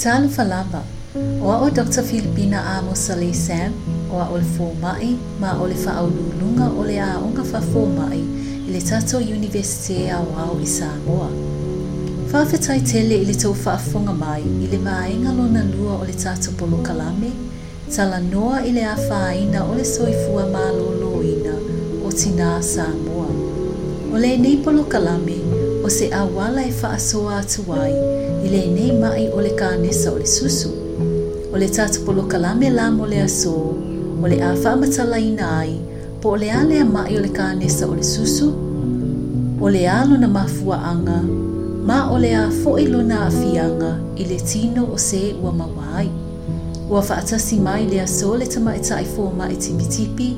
تعالوا فلامبا o Dr. Filipina a mosale Sam wa o fō mai ma o le fa whaolulunga o le a fa whafō mai i le tato universite a wao i Samoa. fetai tele i le tau whaafonga mai i le maenga lona lua o le tato polo kalame, tala noa i le a whaina o le soifua mālolo ina o tina Samoa. O le nei polo kalame, se awala e faasoa atu ai i lenei maʻi o le kanesa o le susu o le tatapolo kalame la mo le aso o le a faamatalaina ai po o le a mai maʻi o le kanesa o le susu o le na mafua anga ma o le a foʻi lona afiaga i le tino o se ua maua ai ua faatasi mai le aso le tamaʻitaʻi fomaʻi tipitipi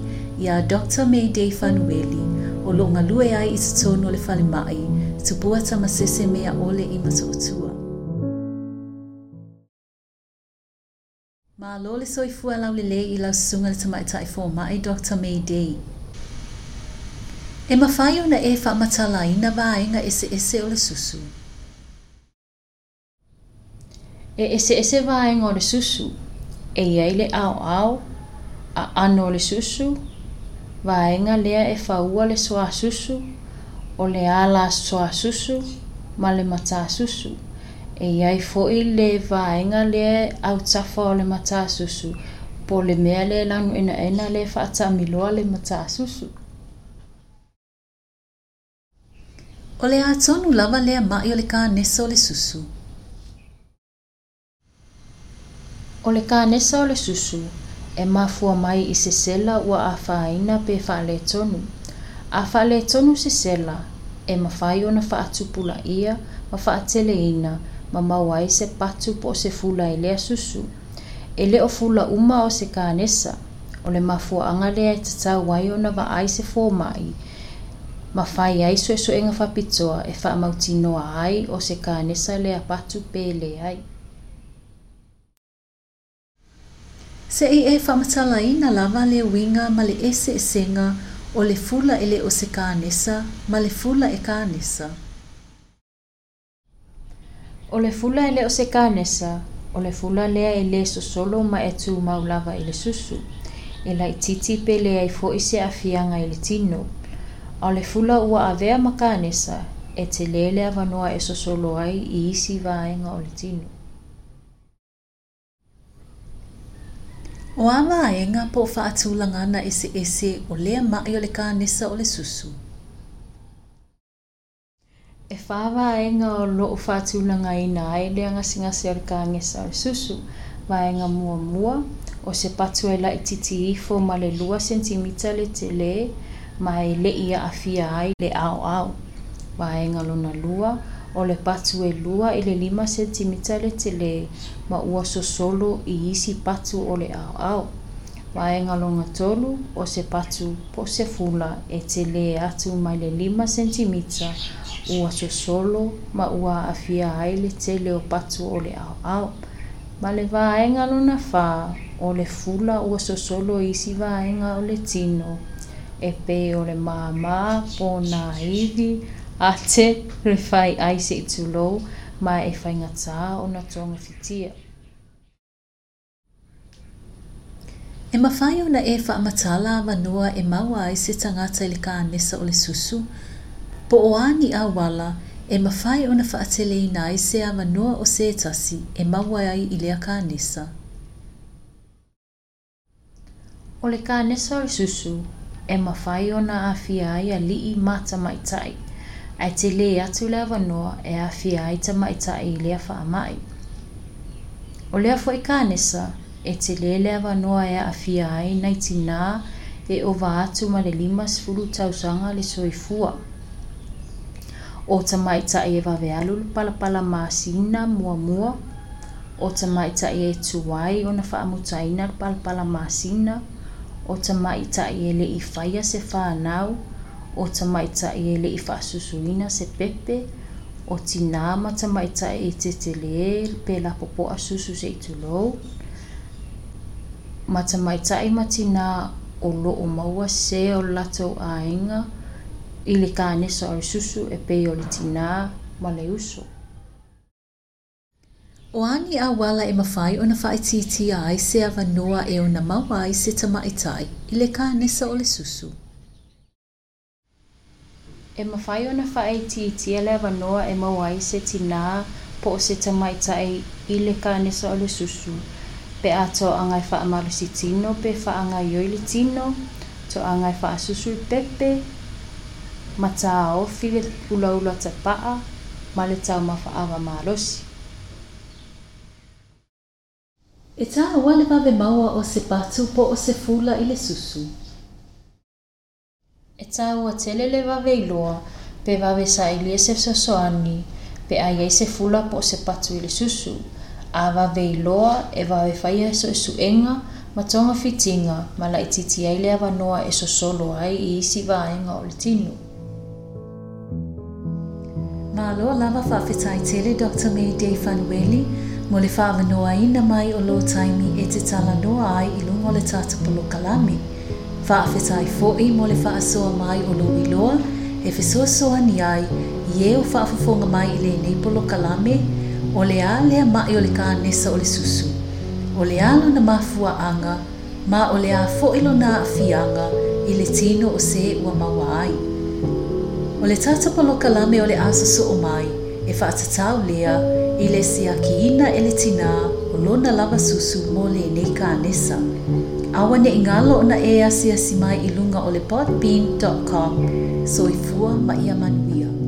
iā dr mayday fanueli o loo galue ai i totonu o Subuaca mea ole ima suutua. Ma loli soifua lau lele i lau sunga tamai tai fō mai Dr. May Day. E mawhai ona e whaamatala e e, e i na vāenga ese ese o le susu. E ese ese vāenga o le susu, e iai le au au, a ano le susu, vāenga lea e whaua le soa susu, o le ala soa susu ma le mata susu. E iai fo'i le vaenga le au tafa o le mata susu po le mea le lanu ina ena le fata miloa le mata susu. O le atonu lava lea mai o le ka nesa o le susu. O le ka nesa o le susu e mafua mai i se sela ua a faina pe fa le tonu. tonu a whale tonu se sela e mawhai o na whaatupula ia ma whaatele ina ma mawai se patu po se fula e lea susu. E leo fula uma o se kānesa o le mafua anga lea e tatau wai o na waai se fōmai ma whai ai su e su enga whapitoa e whaamauti noa ai o se kānesa lea patu pēle ai. Se i e whamatala i na lava le winga ma le ese e senga o le fula e leo se kānesa ma le fula e kānesa. O le fula e leo se kānesa, o le fula lea e le sosolo ma e tū maulava i le susu, e la i titi pe lea i fo i se awhianga i le tino. O le fula ua avea ma kānesa, e te lelea vanua e sosolo ai i isi vaenga o le tino. O ala e ngā pō whaatūlanga na ese ese o lea mai o le kā nesa o le susu. E whāwa e ngā o lo o whaatūlanga i nā e lea ngā singa se o le kā nesa o le susu, wā e ngā mua mua, o se patu e lai titi i fō ma le lua sentimita le te le, ma e le ia a fia ai le ao ao, wā e ngā lona lua, o o le patu e lua i le lima sentimita le tele ma ua sosolo i isi patu o le ao ao. Ma e ngalonga tolu o se patu po se fula e tele atu mai le lima sentimita ua sosolo ma ua afia ai le tele o patu o le ao ao. Ma le vaenga luna fa o le fula ua sosolo i isi vaenga o le tino e pe o le maa maa po na ivi a te rewhai aise i tū lō, mai e whai ngatā o na tōnga whitia. E mawhai o na e whaamatala manua e maua ai se tangata i le kā nesa o le susu, po o ani a wala e mawhai o na whaatele i nai se a manua o se tasi e maua ai i le a kā O le kā nesa o le susu, e mawhai o na a fia ai a li i mata mai tai, ae te lē atu le avanoa e aafia ai tamaʻitaʻi i e lea faamaʻi o lea foʻi kanesa e telē le avanoa e aafia ai naitinā e ova atu ma le limasefulu tausaga le soifua o tamaʻitaʻi e vavealu le palapala masina muamua o tamaʻitaʻi e tuai ona fa'amutaina le palapala masina o tamaʻitaʻi e leʻi faia se fānau o ta maita i ele i whaasusuina se pepe, o ti nāma ta maita i te te leer pe la popo a susu se i tu lou. Ma ta maita i mati nā o lo o maua se o lato a inga i le ka anesa o susu e pe o le ti nā ma le uso. O ani a wala e mawhai o na whai titi se awa noa e o na mawai se ta i le ka o le susu. E mawhai ona whaeitiitia le wanoa e mawai se tinā po o se tamaitaʻi e i le kanesa o le susu pe a toʻaagai faamalusi tino pe faagaioi le tino toʻagai faasusu i pepe mataaofi le ulaula tapaʻa ma le taumafaava malosi e tāua le vavemaua o se patu po o se fula i le susu caua telele veiloa pe vavesailia se soasoani pe a i se fula po se patu i le susu a veiloa e vaefaia e, e suenga ma fitinga ma laʻitiiti e ai le avanoa e sosolo ai i isi vaega o le tinu Malo lava tele Dr. May Day Fanueli mo le ina mai o lo taimi e te noa ai i luga o le tatapolokalami whaafetai fo'i mo le whaasoa mai o lo i loa, e whesoasoa ni ai, i e o whaafafonga mai i le neipolo kalame, o le a lea mai o le ka nesa o le susu. O le alo na mafua anga, ma o le a fo'i lo na afianga, i le tino o se ua maua ai. O le tata polo kalame o le asoso o mai, e whaatatau lea, i le siaki ina e le tina, o lona lava susu mo le neka nesa. Mm awan yang ingalo na ea sia simai ilunga oleh podbean.com so ifua ma iaman wia.